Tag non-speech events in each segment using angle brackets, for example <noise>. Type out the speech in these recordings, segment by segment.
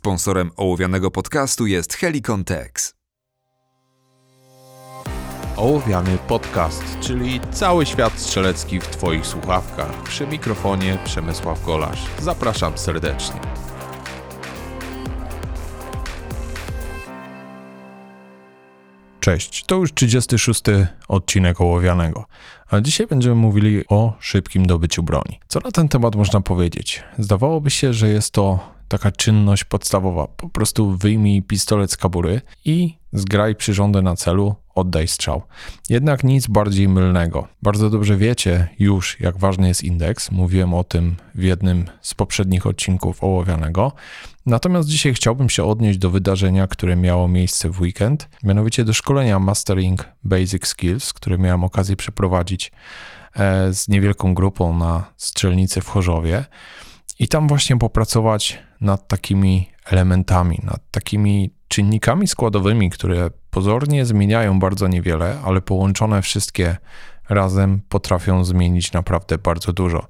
Sponsorem ołowianego podcastu jest Helicon Tex. Ołowiany podcast, czyli cały świat strzelecki w Twoich słuchawkach. Przy mikrofonie Przemysław Golasz. Zapraszam serdecznie. Cześć, to już 36 odcinek ołowianego, a dzisiaj będziemy mówili o szybkim dobyciu broni. Co na ten temat można powiedzieć? Zdawałoby się, że jest to taka czynność podstawowa. Po prostu wyjmij pistolet z kabury i zgraj przyrządy na celu, oddaj strzał. Jednak nic bardziej mylnego. Bardzo dobrze wiecie już, jak ważny jest indeks. Mówiłem o tym w jednym z poprzednich odcinków ołowianego. Natomiast dzisiaj chciałbym się odnieść do wydarzenia, które miało miejsce w weekend, mianowicie do szkolenia Mastering Basic Skills, które miałem okazję przeprowadzić e, z niewielką grupą na strzelnicy w Chorzowie. I tam właśnie popracować nad takimi elementami, nad takimi czynnikami składowymi, które pozornie zmieniają bardzo niewiele, ale połączone wszystkie razem potrafią zmienić naprawdę bardzo dużo.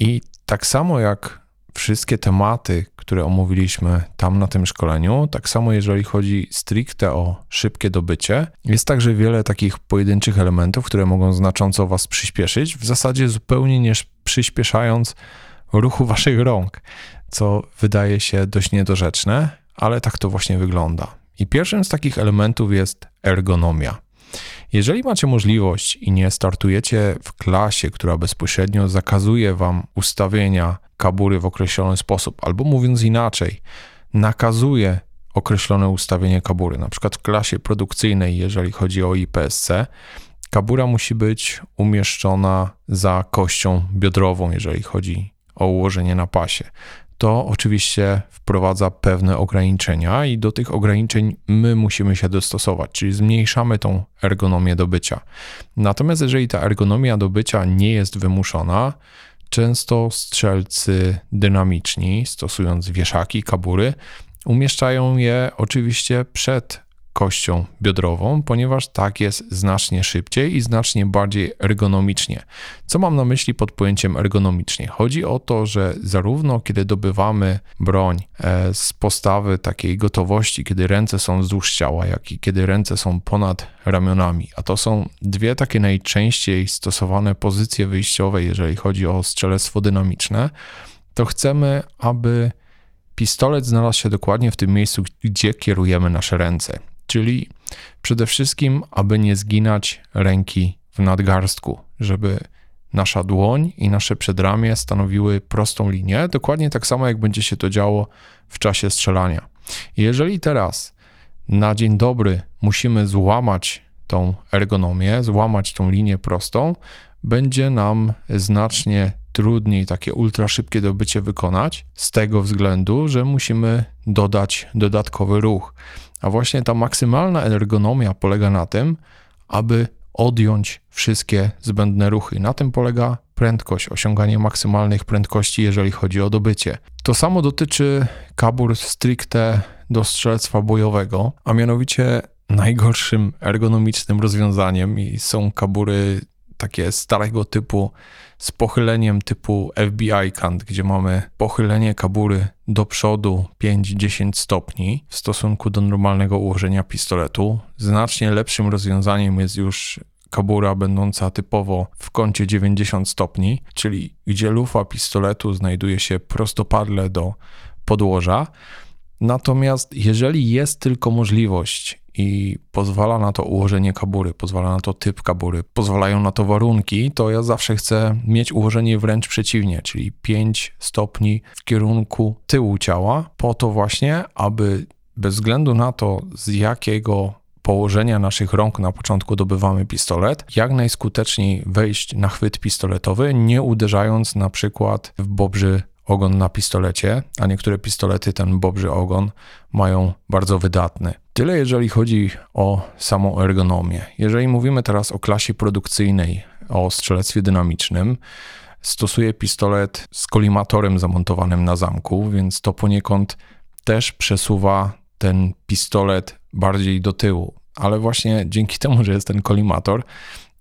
I tak samo jak wszystkie tematy, które omówiliśmy tam na tym szkoleniu, tak samo jeżeli chodzi stricte o szybkie dobycie, jest także wiele takich pojedynczych elementów, które mogą znacząco Was przyspieszyć, w zasadzie zupełnie nie przyspieszając ruchu Waszych rąk, co wydaje się dość niedorzeczne, ale tak to właśnie wygląda. I pierwszym z takich elementów jest ergonomia. Jeżeli macie możliwość i nie startujecie w klasie, która bezpośrednio zakazuje wam ustawienia kabury w określony sposób, albo mówiąc inaczej, nakazuje określone ustawienie kabury, na przykład w klasie produkcyjnej, jeżeli chodzi o IPSC, kabura musi być umieszczona za kością biodrową, jeżeli chodzi o ułożenie na pasie to oczywiście wprowadza pewne ograniczenia i do tych ograniczeń my musimy się dostosować, czyli zmniejszamy tą ergonomię dobycia. Natomiast jeżeli ta ergonomia dobycia nie jest wymuszona, często strzelcy dynamiczni, stosując wieszaki, kabury, umieszczają je oczywiście przed kością biodrową, ponieważ tak jest znacznie szybciej i znacznie bardziej ergonomicznie. Co mam na myśli pod pojęciem ergonomicznie? Chodzi o to, że zarówno kiedy dobywamy broń e, z postawy takiej gotowości, kiedy ręce są wzdłuż ciała, jak i kiedy ręce są ponad ramionami, a to są dwie takie najczęściej stosowane pozycje wyjściowe, jeżeli chodzi o strzelectwo dynamiczne, to chcemy, aby pistolet znalazł się dokładnie w tym miejscu, gdzie kierujemy nasze ręce czyli przede wszystkim, aby nie zginać ręki w nadgarstku, żeby nasza dłoń i nasze przedramię stanowiły prostą linię, dokładnie tak samo jak będzie się to działo w czasie strzelania. jeżeli teraz na dzień dobry musimy złamać tą ergonomię, złamać tą linię prostą, będzie nam znacznie trudniej takie ultra szybkie dobycie wykonać, z tego względu, że musimy dodać dodatkowy ruch. A właśnie ta maksymalna ergonomia polega na tym, aby odjąć wszystkie zbędne ruchy. Na tym polega prędkość, osiąganie maksymalnych prędkości, jeżeli chodzi o dobycie. To samo dotyczy kabur stricte do strzelstwa bojowego, a mianowicie najgorszym ergonomicznym rozwiązaniem i są kabury takie starego typu z pochyleniem typu FBI Kant, gdzie mamy pochylenie kabury do przodu 5-10 stopni w stosunku do normalnego ułożenia pistoletu. Znacznie lepszym rozwiązaniem jest już kabura będąca typowo w kącie 90 stopni, czyli gdzie lufa pistoletu znajduje się prostopadle do podłoża. Natomiast jeżeli jest tylko możliwość i pozwala na to ułożenie kabury, pozwala na to typ kabury, pozwalają na to warunki, to ja zawsze chcę mieć ułożenie wręcz przeciwnie, czyli 5 stopni w kierunku tyłu ciała, po to właśnie, aby bez względu na to, z jakiego położenia naszych rąk na początku dobywamy pistolet, jak najskuteczniej wejść na chwyt pistoletowy, nie uderzając na przykład w bobrzy ogon na pistolecie, a niektóre pistolety ten bobrzy ogon mają bardzo wydatny. Tyle jeżeli chodzi o samą ergonomię. Jeżeli mówimy teraz o klasie produkcyjnej, o strzelectwie dynamicznym, stosuję pistolet z kolimatorem zamontowanym na zamku, więc to poniekąd też przesuwa ten pistolet bardziej do tyłu. Ale właśnie dzięki temu, że jest ten kolimator,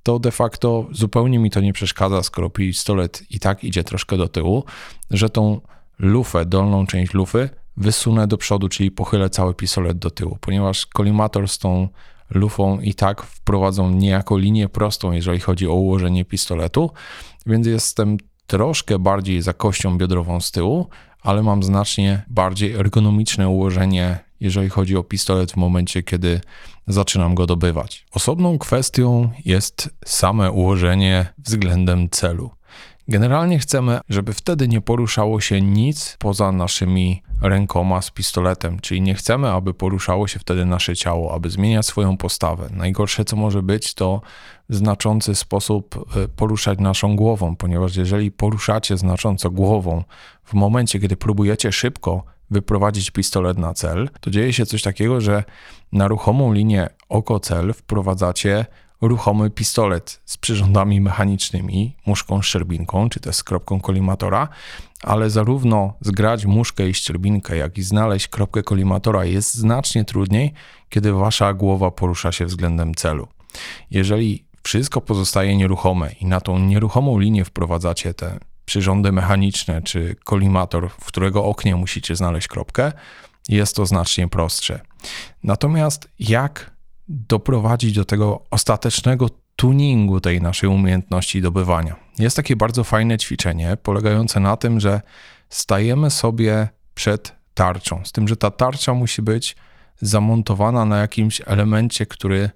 to de facto zupełnie mi to nie przeszkadza, skoro pistolet i tak idzie troszkę do tyłu, że tą lufę, dolną część lufy wysunę do przodu, czyli pochylę cały pistolet do tyłu, ponieważ kolimator z tą lufą i tak wprowadzą niejako linię prostą, jeżeli chodzi o ułożenie pistoletu, więc jestem troszkę bardziej za kością biodrową z tyłu, ale mam znacznie bardziej ergonomiczne ułożenie, jeżeli chodzi o pistolet w momencie, kiedy zaczynam go dobywać. Osobną kwestią jest same ułożenie względem celu. Generalnie chcemy, żeby wtedy nie poruszało się nic poza naszymi rękoma z pistoletem, czyli nie chcemy, aby poruszało się wtedy nasze ciało, aby zmieniać swoją postawę. Najgorsze, co może być, to w znaczący sposób e, poruszać naszą głową, ponieważ jeżeli poruszacie znacząco głową w momencie, kiedy próbujecie szybko wyprowadzić pistolet na cel, to dzieje się coś takiego, że na ruchomą linię oko-cel wprowadzacie ruchomy pistolet z przyrządami mechanicznymi, muszką, szczerbinką, czy też z kropką kolimatora, ale zarówno zgrać muszkę i szczerbinkę, jak i znaleźć kropkę kolimatora jest znacznie trudniej, kiedy wasza głowa porusza się względem celu. Jeżeli wszystko pozostaje nieruchome i na tą nieruchomą linię wprowadzacie te przyrządy mechaniczne czy kolimator, w którego oknie musicie znaleźć kropkę, jest to znacznie prostsze. Natomiast jak doprowadzić do tego ostatecznego tuningu tej naszej umiejętności dobywania. Jest takie bardzo fajne ćwiczenie polegające na tym, że stajemy sobie przed tarczą, z tym, że ta tarcza musi być zamontowana na jakimś elemencie, który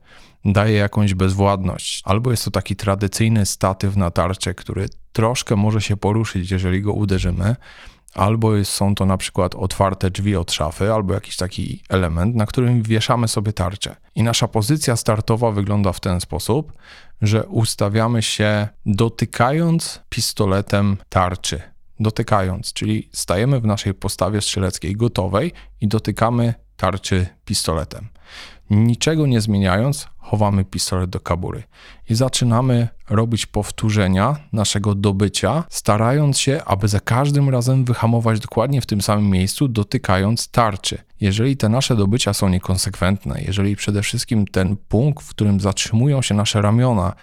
daje jakąś bezwładność. Albo jest to taki tradycyjny statyw na tarczę, który troszkę może się poruszyć, jeżeli go uderzymy, albo są to na przykład otwarte drzwi od szafy, albo jakiś taki element, na którym wieszamy sobie tarczę. I nasza pozycja startowa wygląda w ten sposób, że ustawiamy się dotykając pistoletem tarczy. Dotykając, czyli stajemy w naszej postawie strzeleckiej gotowej i dotykamy tarczy pistoletem. Niczego nie zmieniając, chowamy pistolet do kabury i zaczynamy robić powtórzenia naszego dobycia, starając się, aby za każdym razem wyhamować dokładnie w tym samym miejscu, dotykając tarczy. Jeżeli te nasze dobycia są niekonsekwentne, jeżeli przede wszystkim ten punkt, w którym zatrzymują się nasze ramiona,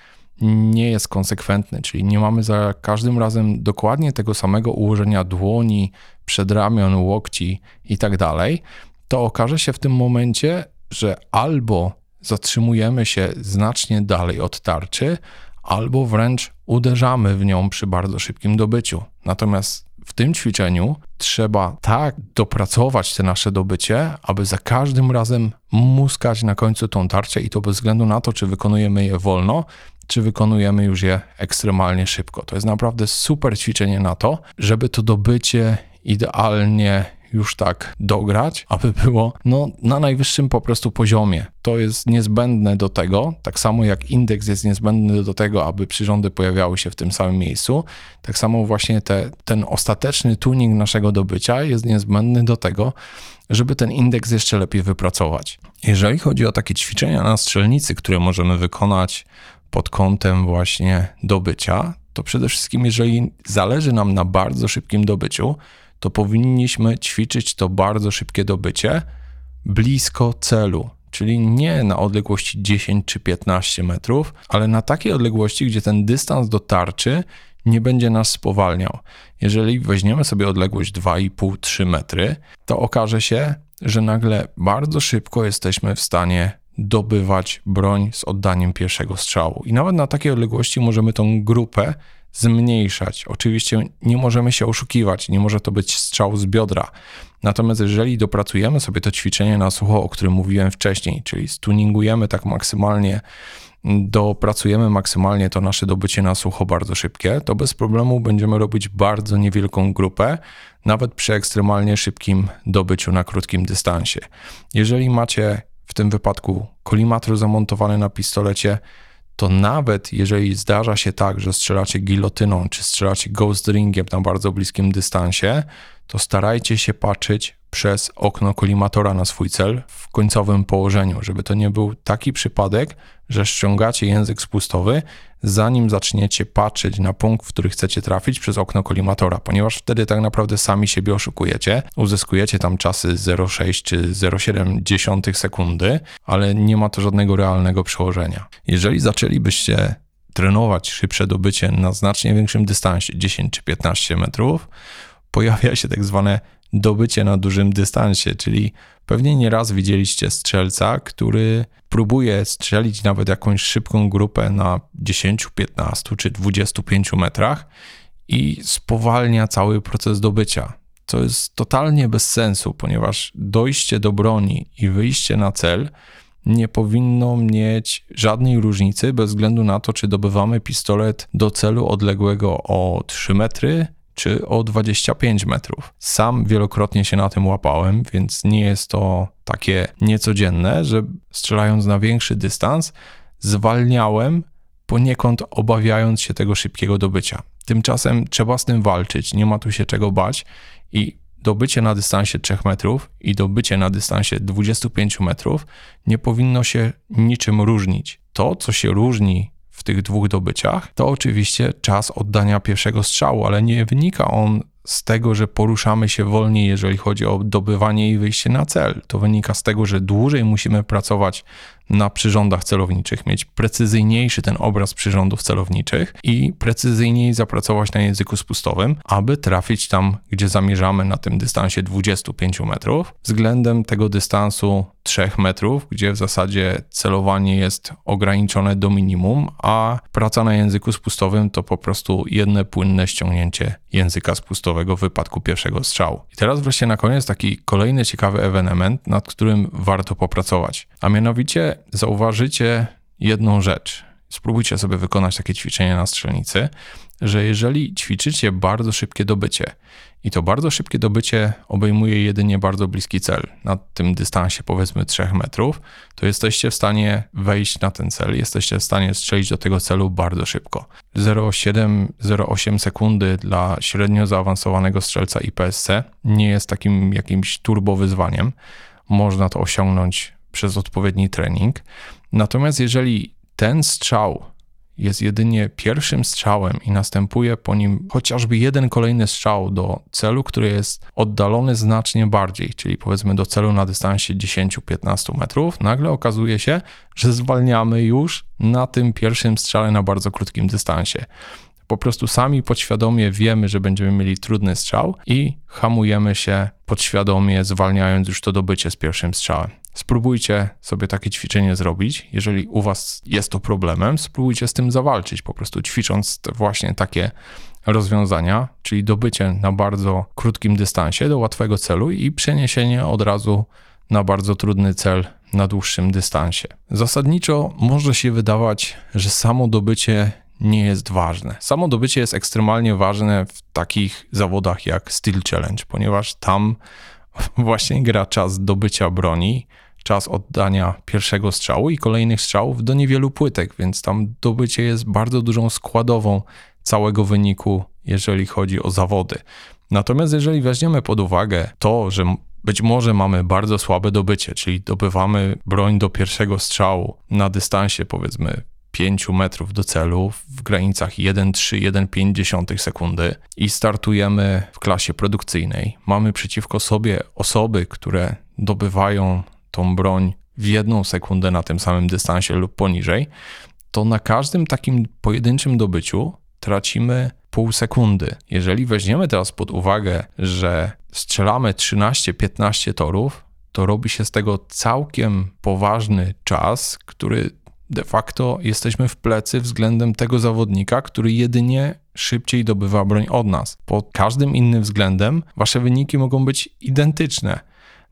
nie jest konsekwentny, czyli nie mamy za każdym razem dokładnie tego samego ułożenia dłoni, przedramion, łokci i tak dalej, to okaże się w tym momencie, że albo zatrzymujemy się znacznie dalej od tarczy, albo wręcz uderzamy w nią przy bardzo szybkim dobyciu. Natomiast w tym ćwiczeniu trzeba tak dopracować te nasze dobycie, aby za każdym razem muskać na końcu tą tarczę i to bez względu na to, czy wykonujemy je wolno, czy wykonujemy już je ekstremalnie szybko. To jest naprawdę super ćwiczenie na to, żeby to dobycie idealnie już tak dograć, aby było no, na najwyższym po prostu poziomie. To jest niezbędne do tego, tak samo jak indeks jest niezbędny do tego, aby przyrządy pojawiały się w tym samym miejscu, tak samo właśnie te, ten ostateczny tuning naszego dobycia jest niezbędny do tego, żeby ten indeks jeszcze lepiej wypracować. Jeżeli chodzi o takie ćwiczenia na strzelnicy, które możemy wykonać pod kątem właśnie dobycia, to przede wszystkim, jeżeli zależy nam na bardzo szybkim dobyciu, to powinniśmy ćwiczyć to bardzo szybkie dobycie blisko celu, czyli nie na odległości 10 czy 15 metrów, ale na takiej odległości, gdzie ten dystans do tarczy nie będzie nas spowalniał. Jeżeli weźmiemy sobie odległość 2,5-3 metry, to okaże się, że nagle bardzo szybko jesteśmy w stanie dobywać broń z oddaniem pierwszego strzału. I nawet na takiej odległości możemy tą grupę zmniejszać. Oczywiście nie możemy się oszukiwać, nie może to być strzał z biodra. Natomiast jeżeli dopracujemy sobie to ćwiczenie na sucho, o którym mówiłem wcześniej, czyli stuningujemy tak maksymalnie, dopracujemy maksymalnie to nasze dobycie na sucho bardzo szybkie, to bez problemu będziemy robić bardzo niewielką grupę, nawet przy ekstremalnie szybkim dobyciu na krótkim dystansie. Jeżeli macie w tym wypadku kolimator zamontowany na pistolecie, to nawet jeżeli zdarza się tak, że strzelacie gilotyną czy strzelacie ghost ringiem na bardzo bliskim dystansie, to starajcie się patrzeć przez okno kolimatora na swój cel w końcowym położeniu, żeby to nie był taki przypadek, że ściągacie język spustowy, zanim zaczniecie patrzeć na punkt, w który chcecie trafić przez okno kolimatora, ponieważ wtedy tak naprawdę sami siebie oszukujecie, uzyskujecie tam czasy 0,6 czy 0,7 sekundy, ale nie ma to żadnego realnego przełożenia. Jeżeli zaczęlibyście trenować szybsze dobycie na znacznie większym dystansie, 10 czy 15 metrów, pojawia się tak zwane dobycie na dużym dystansie, czyli pewnie nieraz widzieliście strzelca, który próbuje strzelić nawet jakąś szybką grupę na 10, 15 czy 25 metrach i spowalnia cały proces dobycia. To jest totalnie bez sensu, ponieważ dojście do broni i wyjście na cel nie powinno mieć żadnej różnicy bez względu na to, czy dobywamy pistolet do celu odległego o 3 metry czy o 25 metrów. Sam wielokrotnie się na tym łapałem, więc nie jest to takie niecodzienne, że strzelając na większy dystans, zwalniałem poniekąd obawiając się tego szybkiego dobycia. Tymczasem trzeba z tym walczyć, nie ma tu się czego bać i dobycie na dystansie 3 metrów i dobycie na dystansie 25 metrów nie powinno się niczym różnić. To, co się różni w tych dwóch dobyciach, to oczywiście czas oddania pierwszego strzału, ale nie wynika on z tego, że poruszamy się wolniej, jeżeli chodzi o dobywanie i wyjście na cel. To wynika z tego, że dłużej musimy pracować na przyrządach celowniczych, mieć precyzyjniejszy ten obraz przyrządów celowniczych i precyzyjniej zapracować na języku spustowym, aby trafić tam, gdzie zamierzamy na tym dystansie 25 metrów, względem tego dystansu 3 metrów, gdzie w zasadzie celowanie jest ograniczone do minimum, a praca na języku spustowym to po prostu jedne płynne ściągnięcie języka spustowego w wypadku pierwszego strzału. I teraz wreszcie na koniec taki kolejny ciekawy ewenement, nad którym warto popracować, a mianowicie zauważycie jedną rzecz. Spróbujcie sobie wykonać takie ćwiczenie na strzelnicy, że jeżeli ćwiczycie bardzo szybkie dobycie i to bardzo szybkie dobycie obejmuje jedynie bardzo bliski cel, na tym dystansie powiedzmy 3 metrów, to jesteście w stanie wejść na ten cel, jesteście w stanie strzelić do tego celu bardzo szybko. 0,7-0,8 sekundy dla średnio zaawansowanego strzelca IPSC nie jest takim jakimś turbo wyzwaniem. Można to osiągnąć przez odpowiedni trening. Natomiast jeżeli ten strzał jest jedynie pierwszym strzałem i następuje po nim chociażby jeden kolejny strzał do celu, który jest oddalony znacznie bardziej, czyli powiedzmy do celu na dystansie 10-15 metrów, nagle okazuje się, że zwalniamy już na tym pierwszym strzale na bardzo krótkim dystansie. Po prostu sami podświadomie wiemy, że będziemy mieli trudny strzał i hamujemy się podświadomie, zwalniając już to dobycie z pierwszym strzałem. Spróbujcie sobie takie ćwiczenie zrobić. Jeżeli u Was jest to problemem, spróbujcie z tym zawalczyć, po prostu ćwicząc właśnie takie rozwiązania, czyli dobycie na bardzo krótkim dystansie do łatwego celu i przeniesienie od razu na bardzo trudny cel na dłuższym dystansie. Zasadniczo może się wydawać, że samo dobycie nie jest ważne. Samo dobycie jest ekstremalnie ważne w takich zawodach jak Steel Challenge, ponieważ tam <laughs> właśnie gra czas dobycia broni, czas oddania pierwszego strzału i kolejnych strzałów do niewielu płytek, więc tam dobycie jest bardzo dużą składową całego wyniku, jeżeli chodzi o zawody. Natomiast jeżeli weźmiemy pod uwagę to, że być może mamy bardzo słabe dobycie, czyli dobywamy broń do pierwszego strzału na dystansie powiedzmy 5 metrów do celu w granicach 1,3-1,5 sekundy i startujemy w klasie produkcyjnej. Mamy przeciwko sobie osoby, które dobywają tą broń w jedną sekundę na tym samym dystansie lub poniżej, to na każdym takim pojedynczym dobyciu tracimy pół sekundy. Jeżeli weźmiemy teraz pod uwagę, że strzelamy 13-15 torów, to robi się z tego całkiem poważny czas, który de facto jesteśmy w plecy względem tego zawodnika, który jedynie szybciej dobywa broń od nas. Pod każdym innym względem wasze wyniki mogą być identyczne.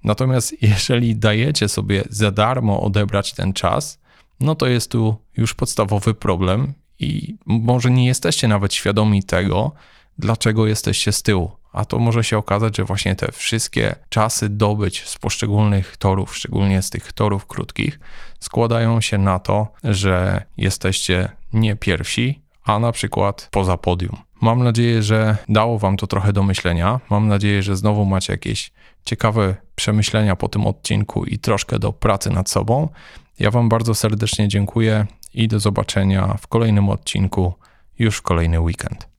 Natomiast jeżeli dajecie sobie za darmo odebrać ten czas, no to jest tu już podstawowy problem i może nie jesteście nawet świadomi tego, dlaczego jesteście z tyłu. A to może się okazać, że właśnie te wszystkie czasy dobyć z poszczególnych torów, szczególnie z tych torów krótkich, składają się na to, że jesteście nie pierwsi, a na przykład poza podium. Mam nadzieję, że dało Wam to trochę do myślenia. Mam nadzieję, że znowu macie jakieś ciekawe przemyślenia po tym odcinku i troszkę do pracy nad sobą. Ja Wam bardzo serdecznie dziękuję i do zobaczenia w kolejnym odcinku już w kolejny weekend.